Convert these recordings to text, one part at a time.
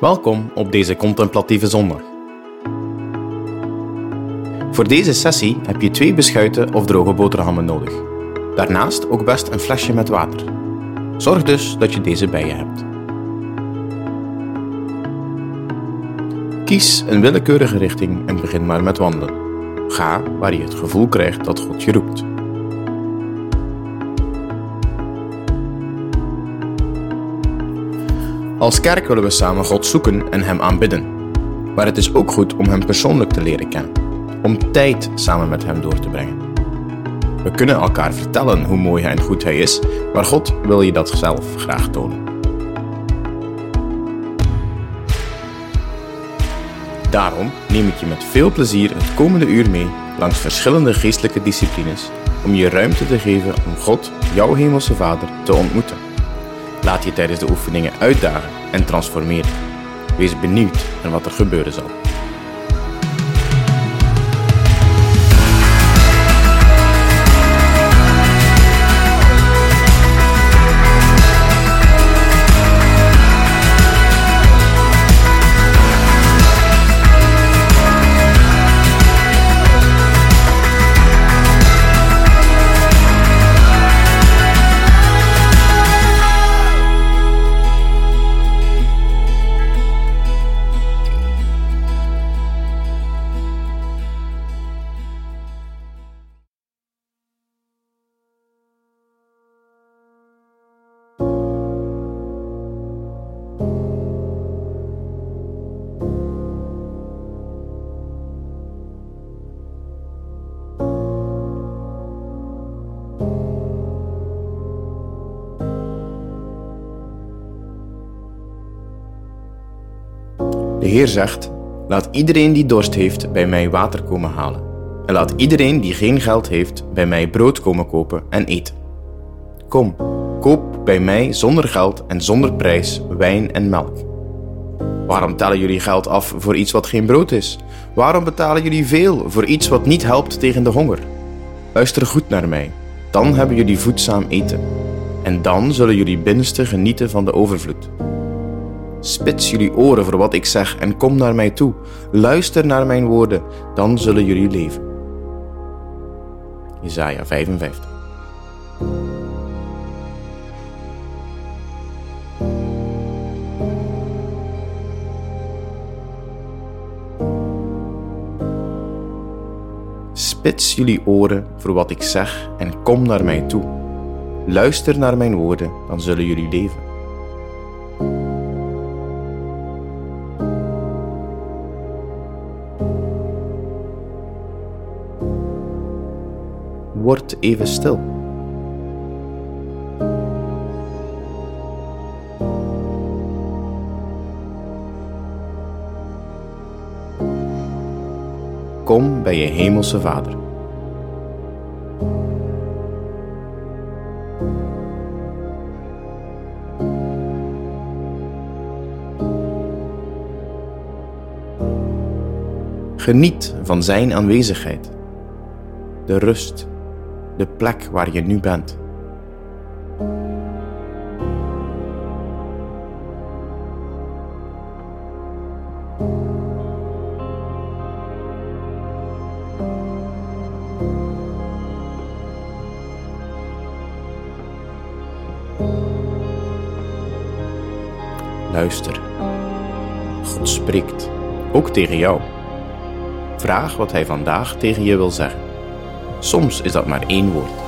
Welkom op deze contemplatieve zondag. Voor deze sessie heb je twee beschuiten of droge boterhammen nodig. Daarnaast ook best een flesje met water. Zorg dus dat je deze bij je hebt. Kies een willekeurige richting en begin maar met wandelen. Ga waar je het gevoel krijgt dat God je roept. Als kerk willen we samen God zoeken en Hem aanbidden. Maar het is ook goed om Hem persoonlijk te leren kennen, om tijd samen met Hem door te brengen. We kunnen elkaar vertellen hoe mooi en goed Hij is, maar God wil je dat zelf graag tonen. Daarom neem ik je met veel plezier het komende uur mee langs verschillende geestelijke disciplines om je ruimte te geven om God, jouw Hemelse Vader, te ontmoeten. Laat je tijdens de oefeningen uitdagen en transformeren. Wees benieuwd naar wat er gebeuren zal. De Heer zegt: Laat iedereen die dorst heeft bij mij water komen halen. En laat iedereen die geen geld heeft bij mij brood komen kopen en eten. Kom, koop bij mij zonder geld en zonder prijs wijn en melk. Waarom tellen jullie geld af voor iets wat geen brood is? Waarom betalen jullie veel voor iets wat niet helpt tegen de honger? Luister goed naar mij, dan hebben jullie voedzaam eten. En dan zullen jullie binnenste genieten van de overvloed. Spits jullie oren voor wat ik zeg en kom naar mij toe. Luister naar mijn woorden, dan zullen jullie leven. Jesaja 55. Spits jullie oren voor wat ik zeg en kom naar mij toe. Luister naar mijn woorden, dan zullen jullie leven. Word even stil. Kom bij je Hemelse Vader. Geniet van Zijn aanwezigheid, de rust, de plek waar je nu bent. Luister. God spreekt, ook tegen jou. Vraag wat Hij vandaag tegen je wil zeggen. Soms is dat maar één woord.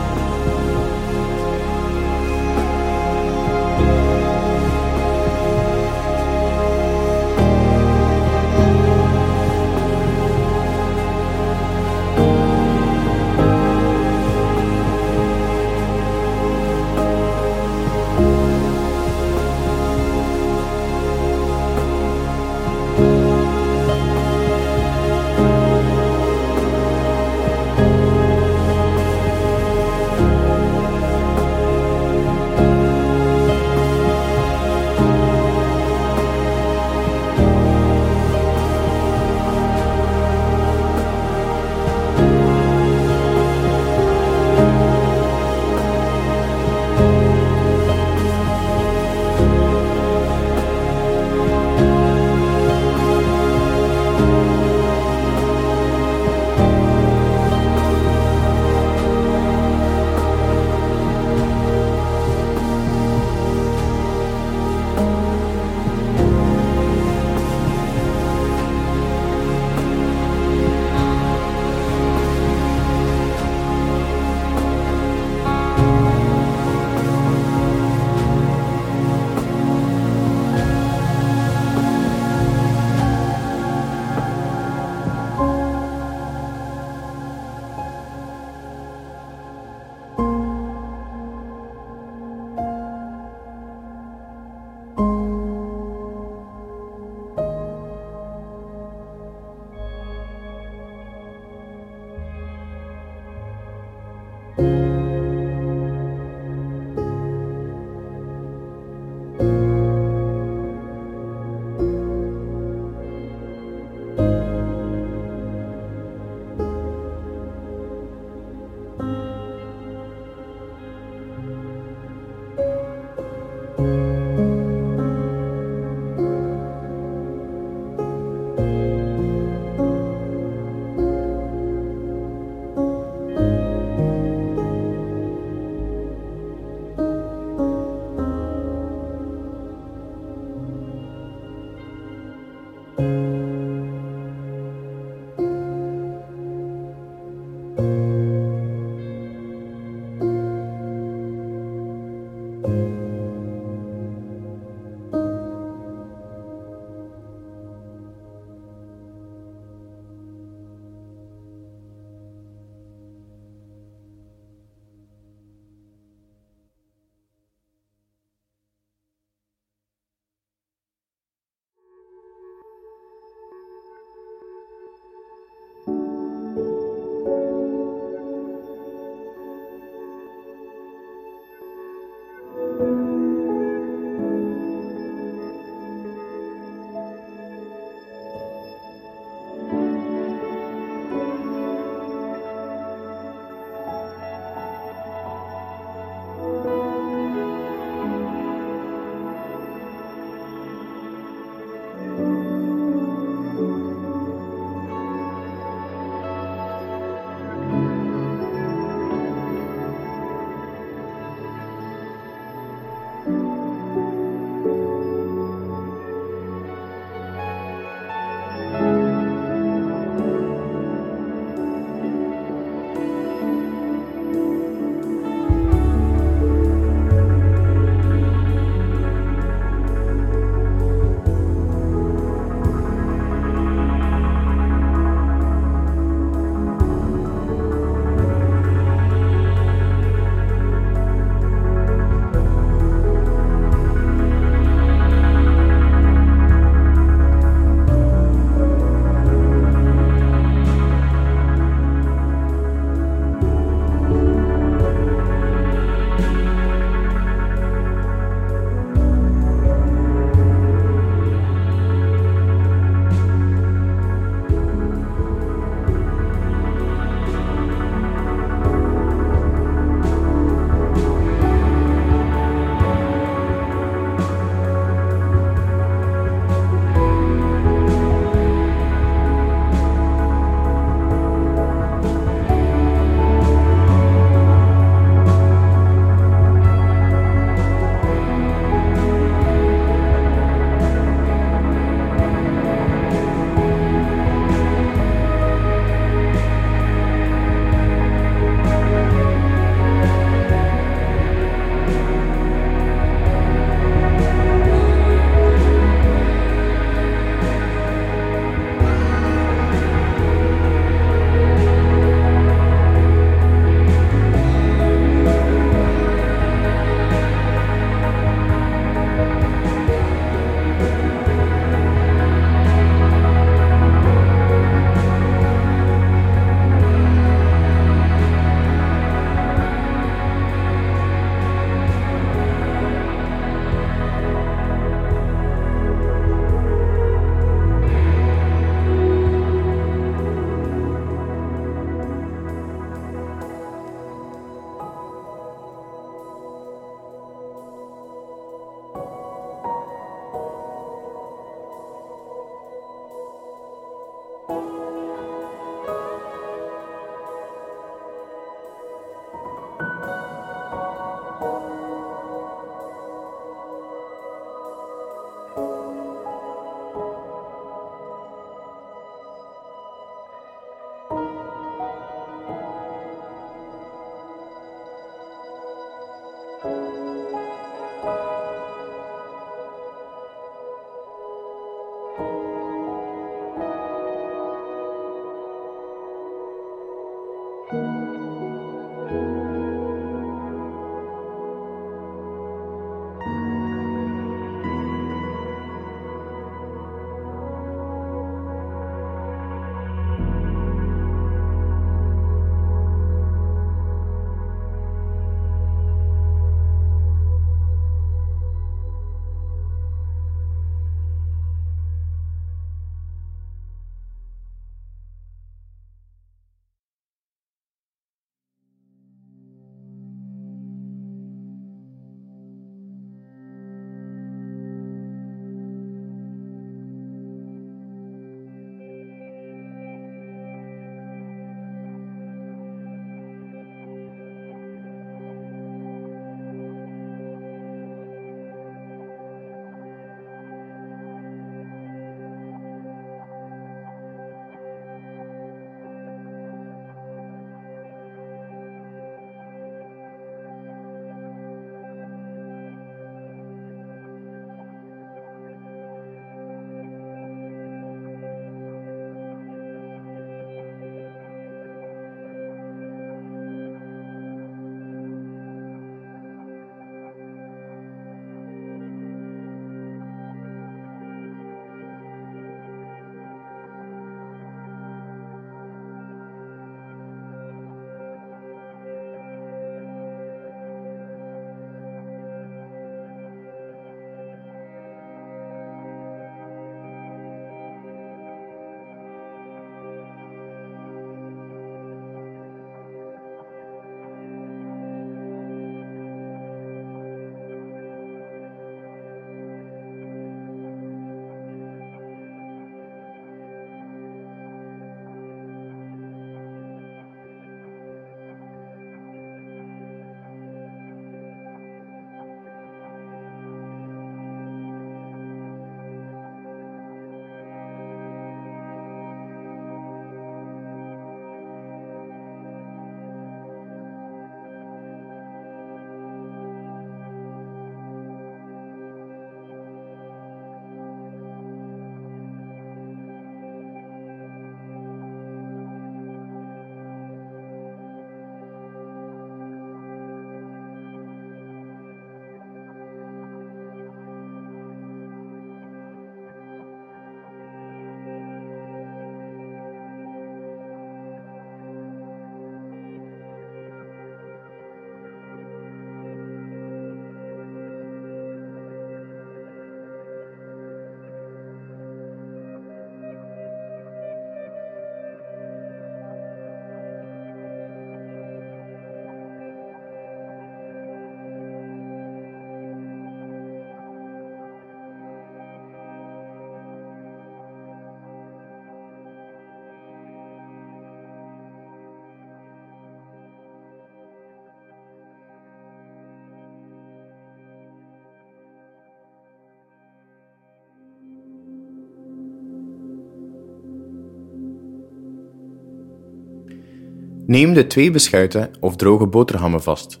Neem de twee beschuiten of droge boterhammen vast.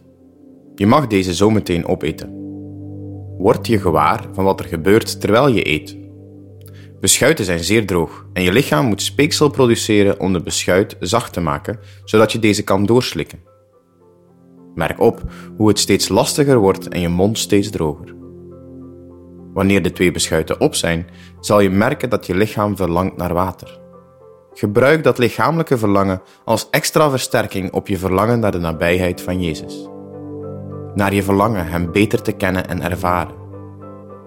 Je mag deze zo meteen opeten. Word je gewaar van wat er gebeurt terwijl je eet. Beschuiten zijn zeer droog en je lichaam moet speeksel produceren om de beschuit zacht te maken, zodat je deze kan doorslikken. Merk op hoe het steeds lastiger wordt en je mond steeds droger. Wanneer de twee beschuiten op zijn, zal je merken dat je lichaam verlangt naar water. Gebruik dat lichamelijke verlangen als extra versterking op je verlangen naar de nabijheid van Jezus. Naar je verlangen Hem beter te kennen en ervaren.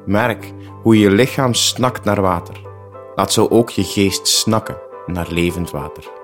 Merk hoe je lichaam snakt naar water. Laat zo ook je geest snakken naar levend water.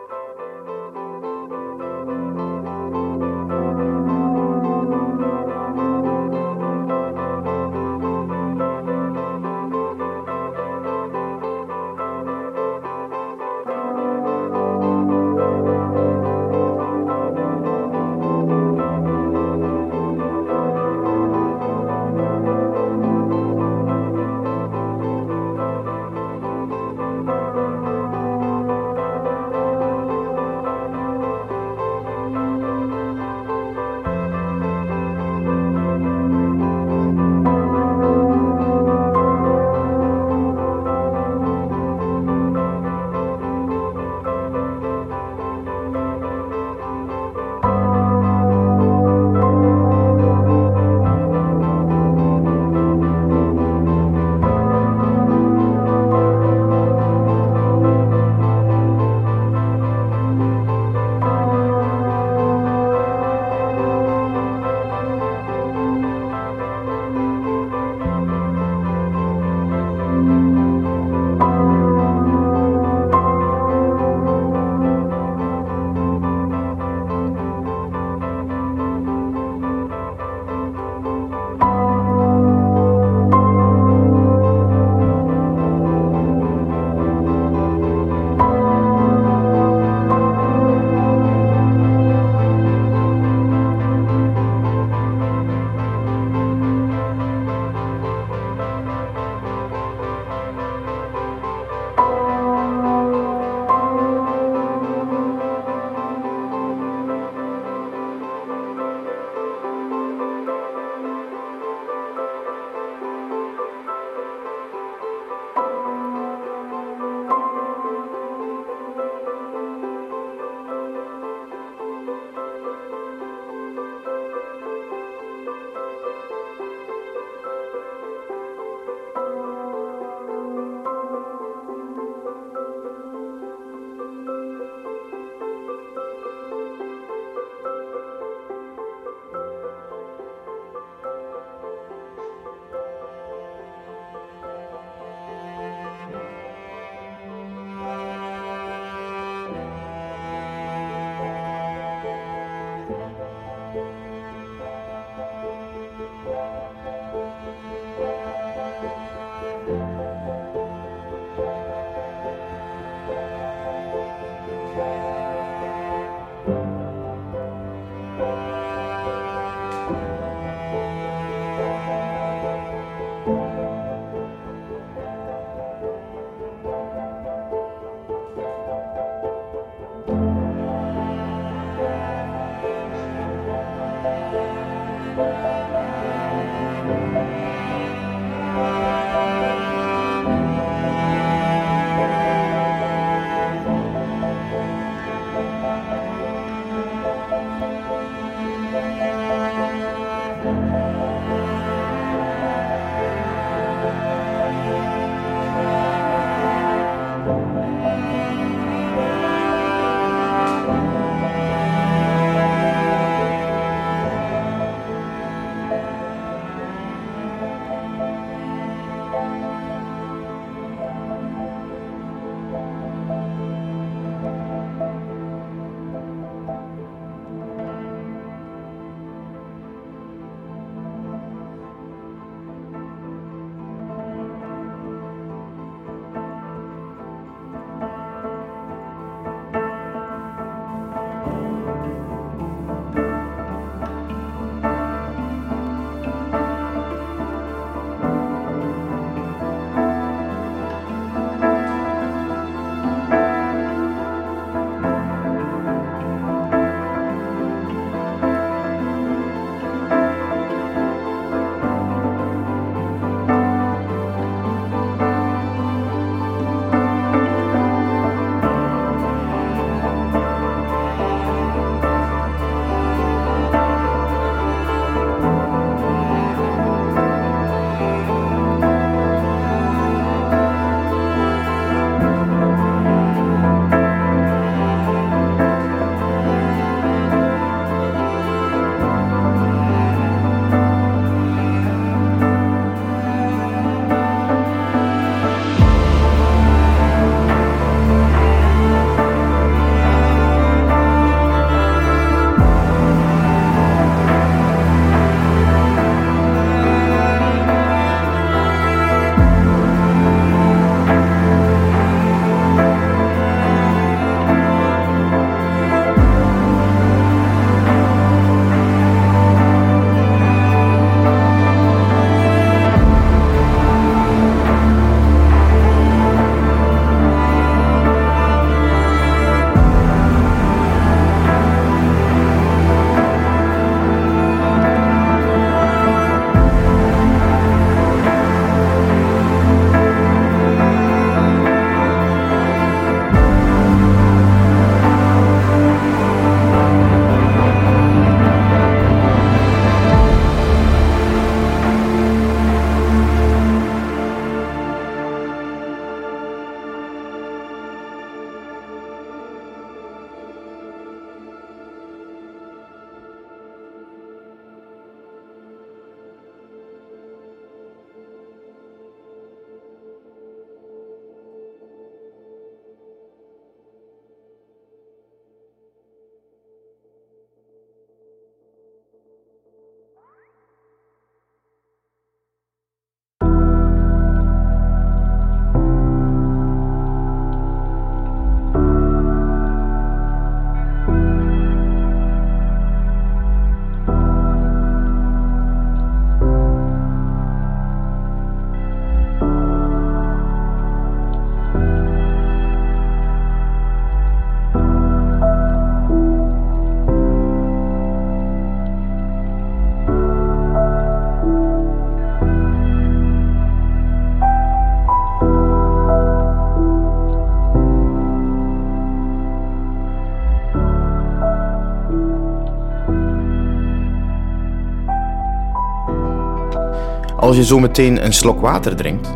Als je zo meteen een slok water drinkt,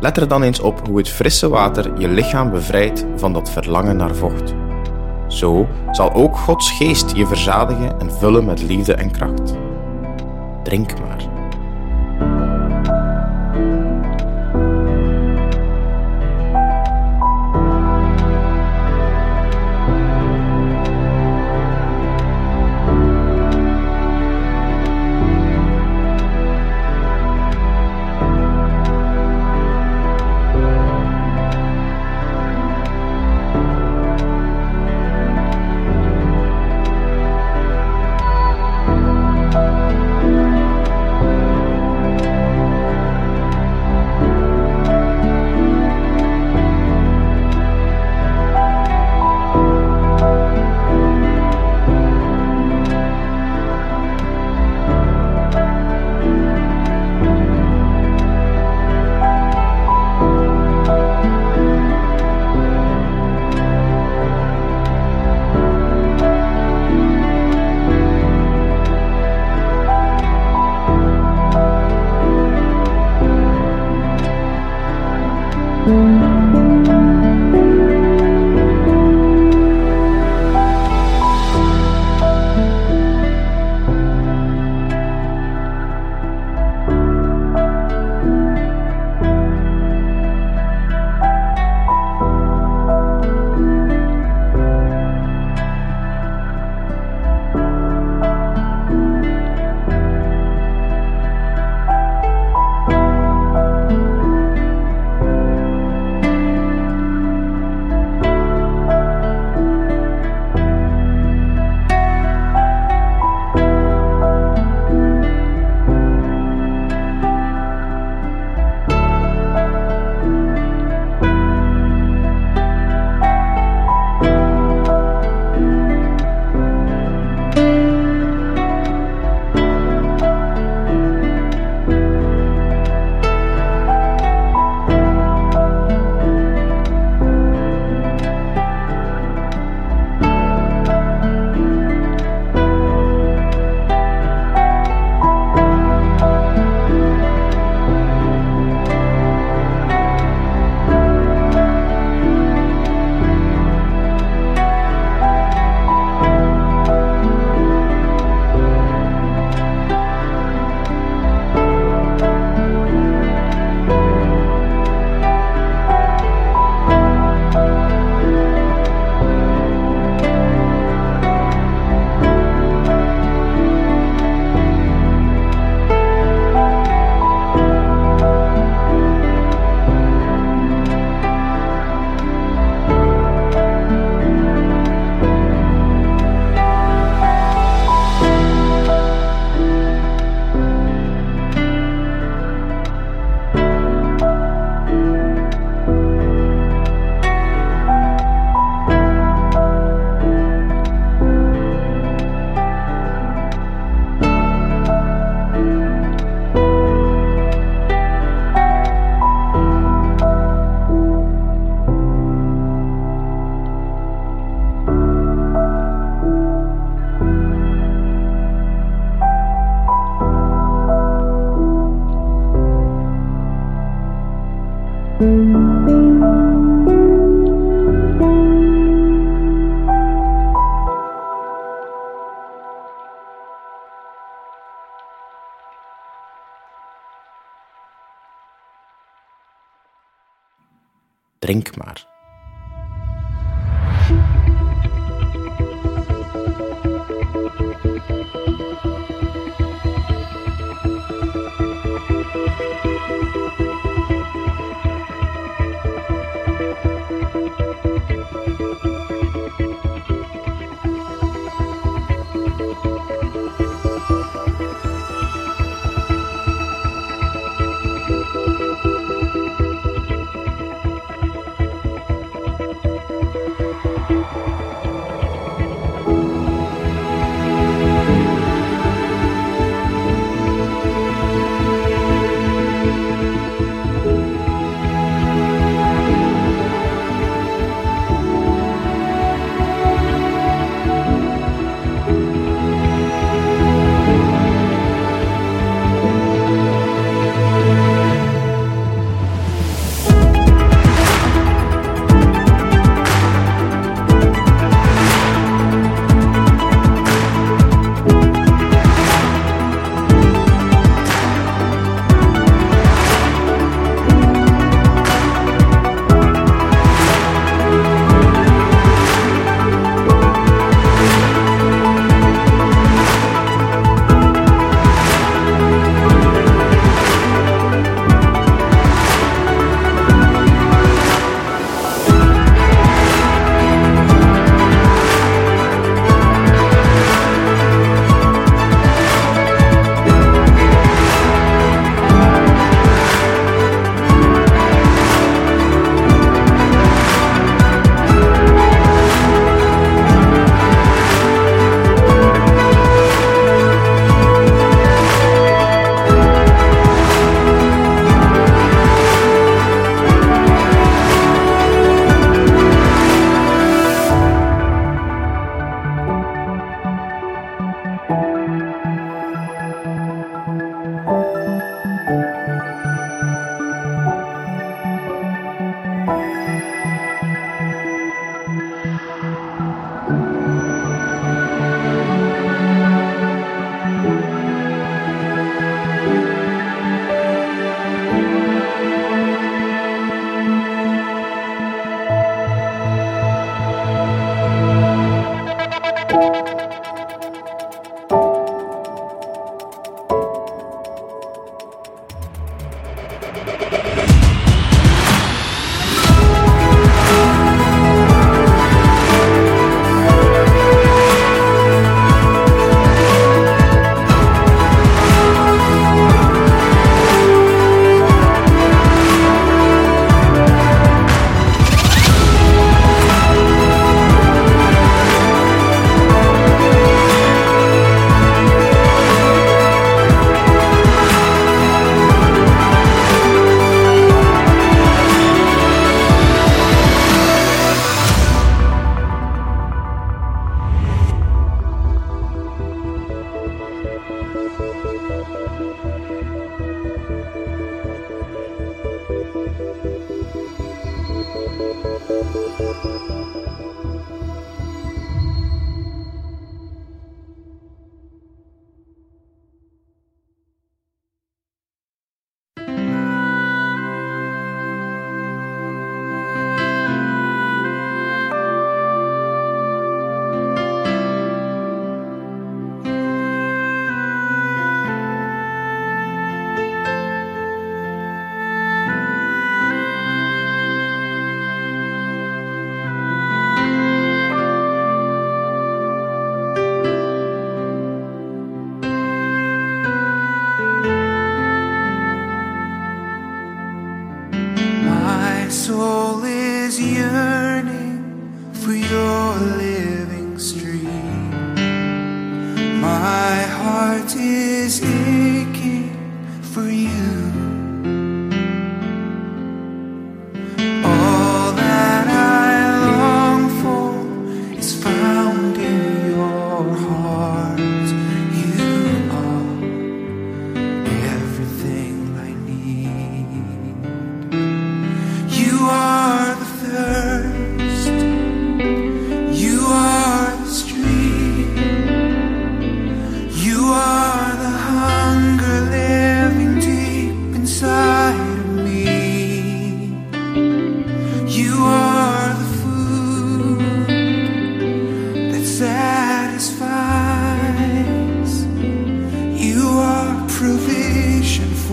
let er dan eens op hoe het frisse water je lichaam bevrijdt van dat verlangen naar vocht. Zo zal ook Gods geest je verzadigen en vullen met liefde en kracht. Drink maar. drink maar.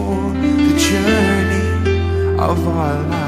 For the journey of our lives.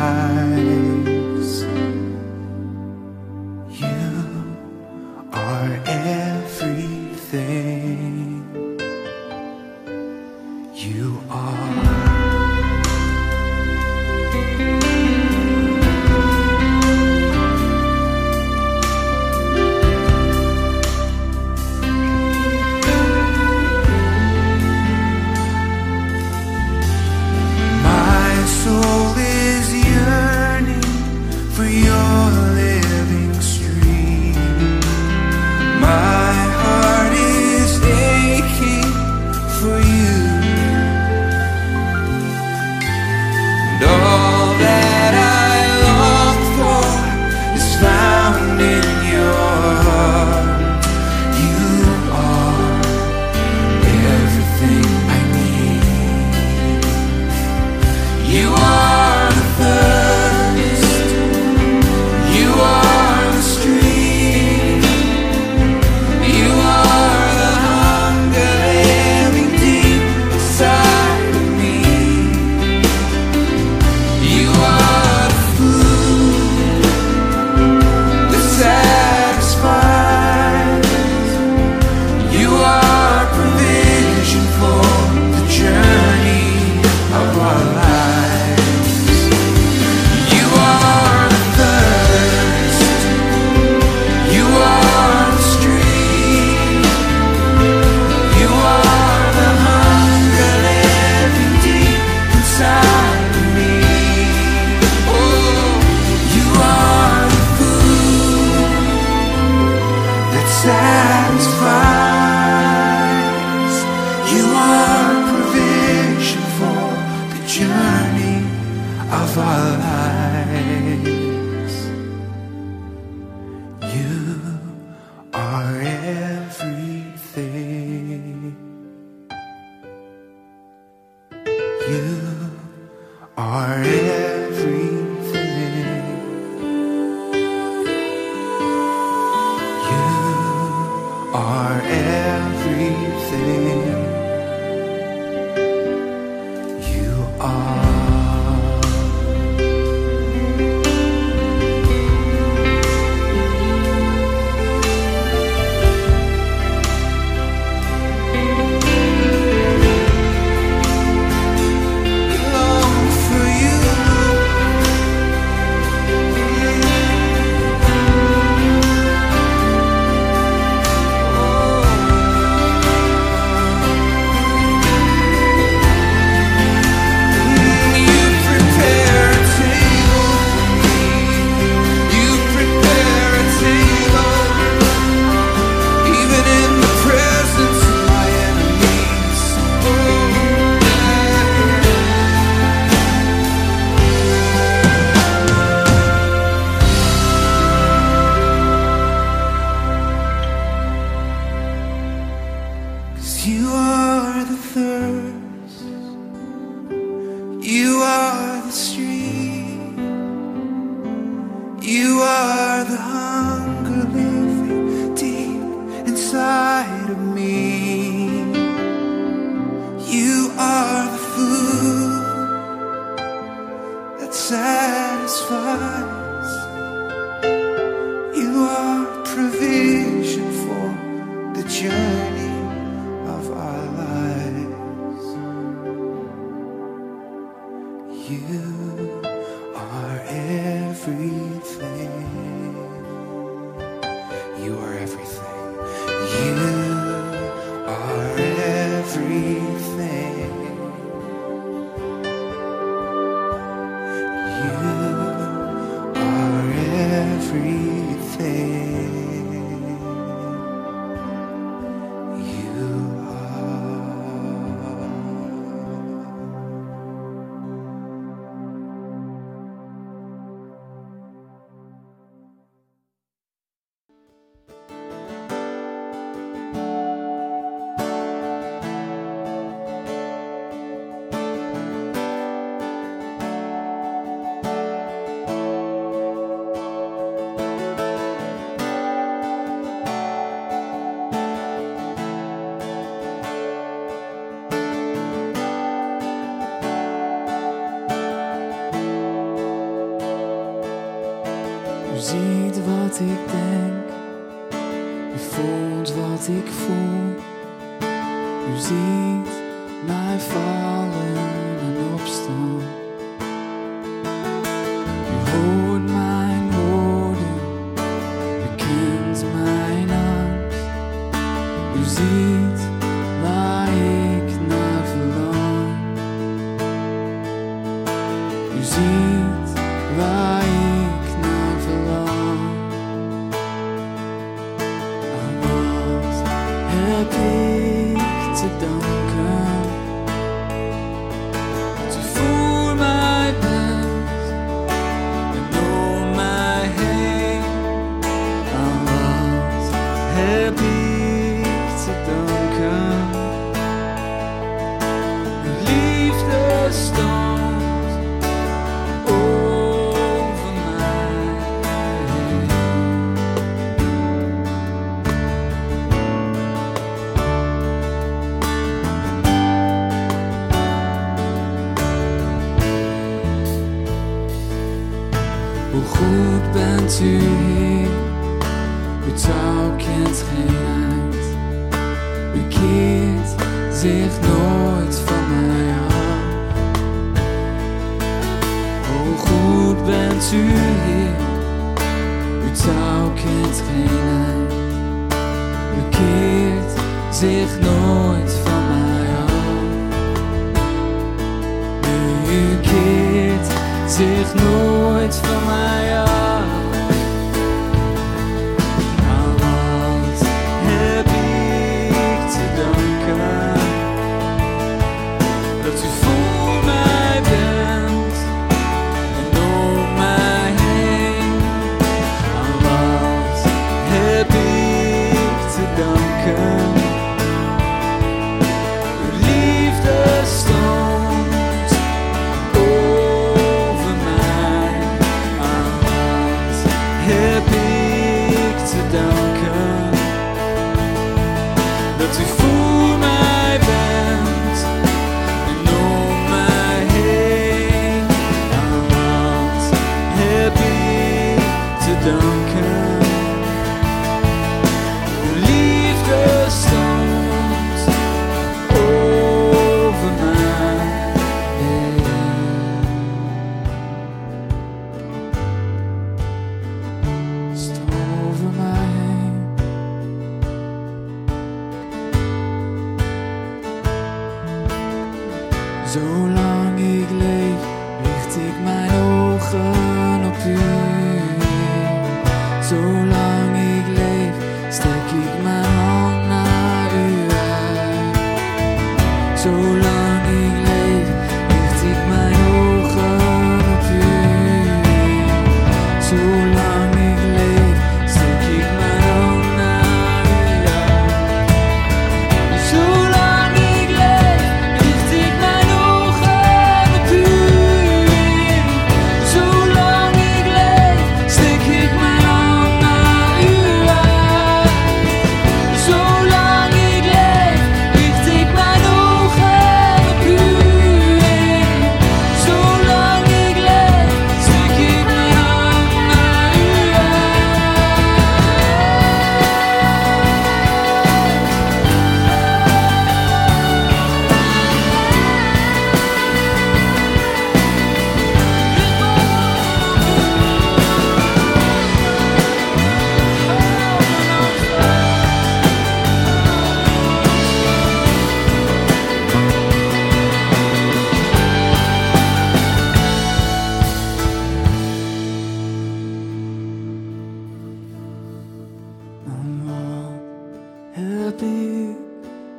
happy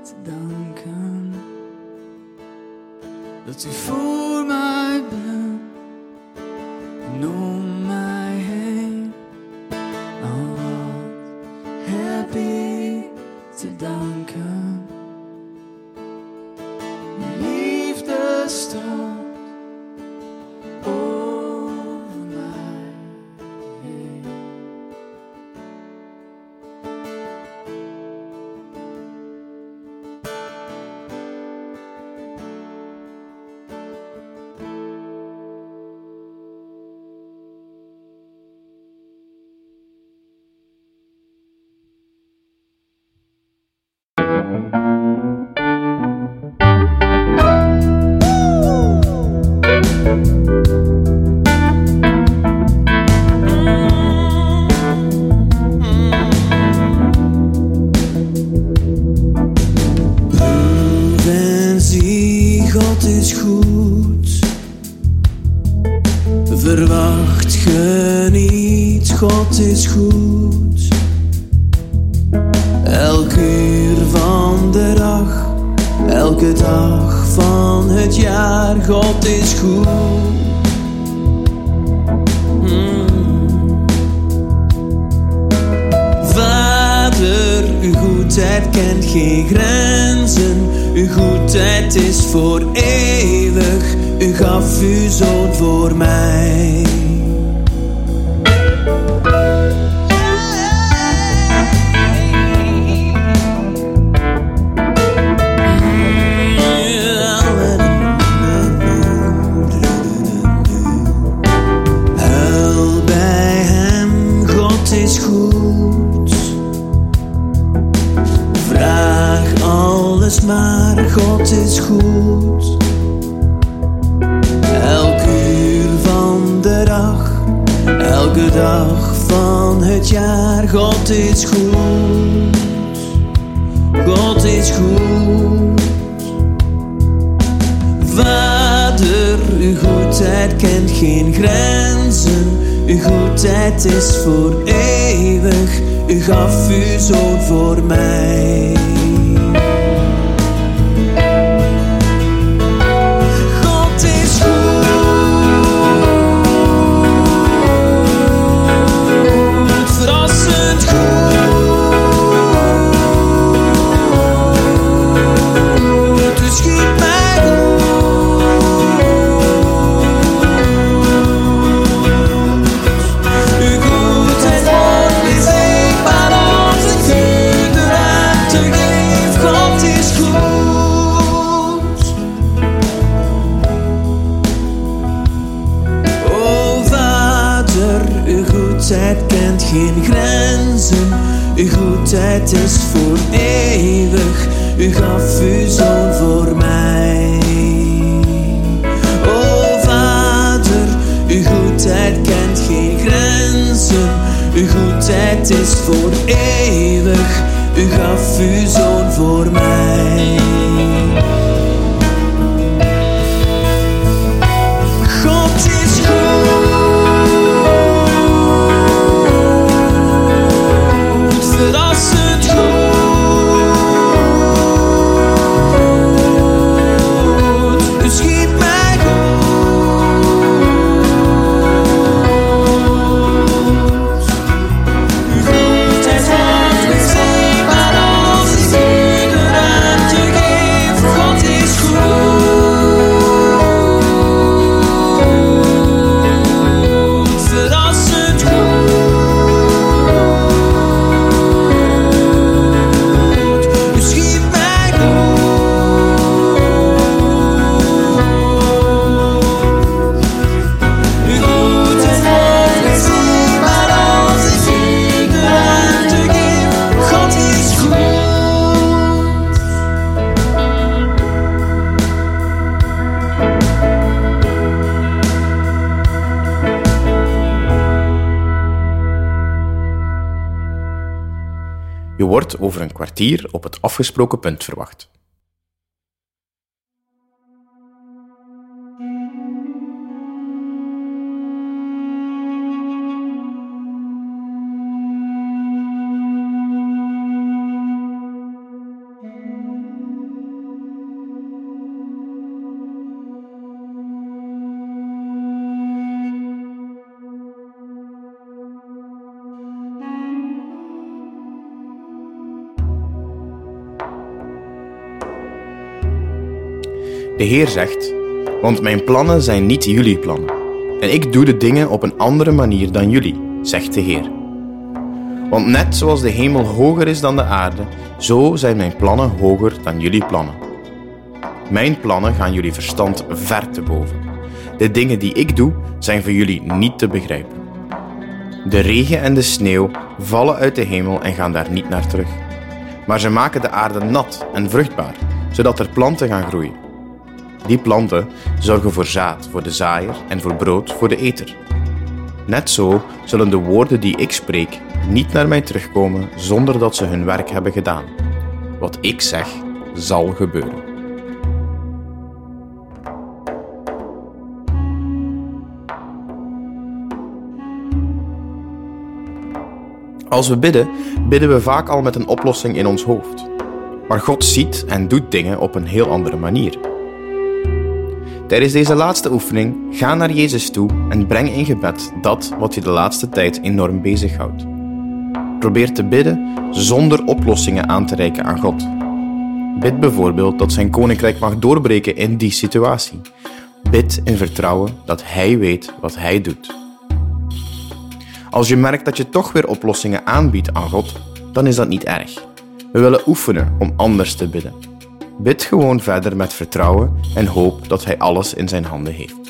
to Duncan that you kwartier op het afgesproken punt verwacht. De Heer zegt: Want mijn plannen zijn niet jullie plannen. En ik doe de dingen op een andere manier dan jullie, zegt de Heer. Want net zoals de hemel hoger is dan de aarde, zo zijn mijn plannen hoger dan jullie plannen. Mijn plannen gaan jullie verstand ver te boven. De dingen die ik doe, zijn voor jullie niet te begrijpen. De regen en de sneeuw vallen uit de hemel en gaan daar niet naar terug. Maar ze maken de aarde nat en vruchtbaar, zodat er planten gaan groeien. Die planten zorgen voor zaad voor de zaaier en voor brood voor de eter. Net zo zullen de woorden die ik spreek niet naar mij terugkomen zonder dat ze hun werk hebben gedaan. Wat ik zeg, zal gebeuren. Als we bidden, bidden we vaak al met een oplossing in ons hoofd. Maar God ziet en doet dingen op een heel andere manier. Tijdens deze laatste oefening ga naar Jezus toe en breng in gebed dat wat je de laatste tijd enorm bezighoudt. Probeer te bidden zonder oplossingen aan te reiken aan God. Bid bijvoorbeeld dat zijn koninkrijk mag doorbreken in die situatie. Bid in vertrouwen dat Hij weet wat Hij doet. Als je merkt dat je toch weer oplossingen aanbiedt aan God, dan is dat niet erg. We willen oefenen om anders te bidden. Bid gewoon verder met vertrouwen en hoop dat Hij alles in zijn handen heeft.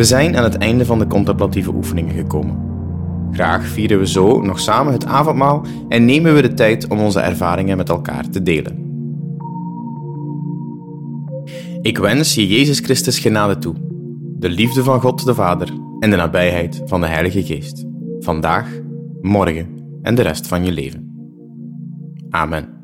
We zijn aan het einde van de contemplatieve oefeningen gekomen. Graag vieren we zo nog samen het avondmaal en nemen we de tijd om onze ervaringen met elkaar te delen. Ik wens je Jezus Christus genade toe, de liefde van God de Vader en de nabijheid van de Heilige Geest, vandaag, morgen en de rest van je leven. Amen.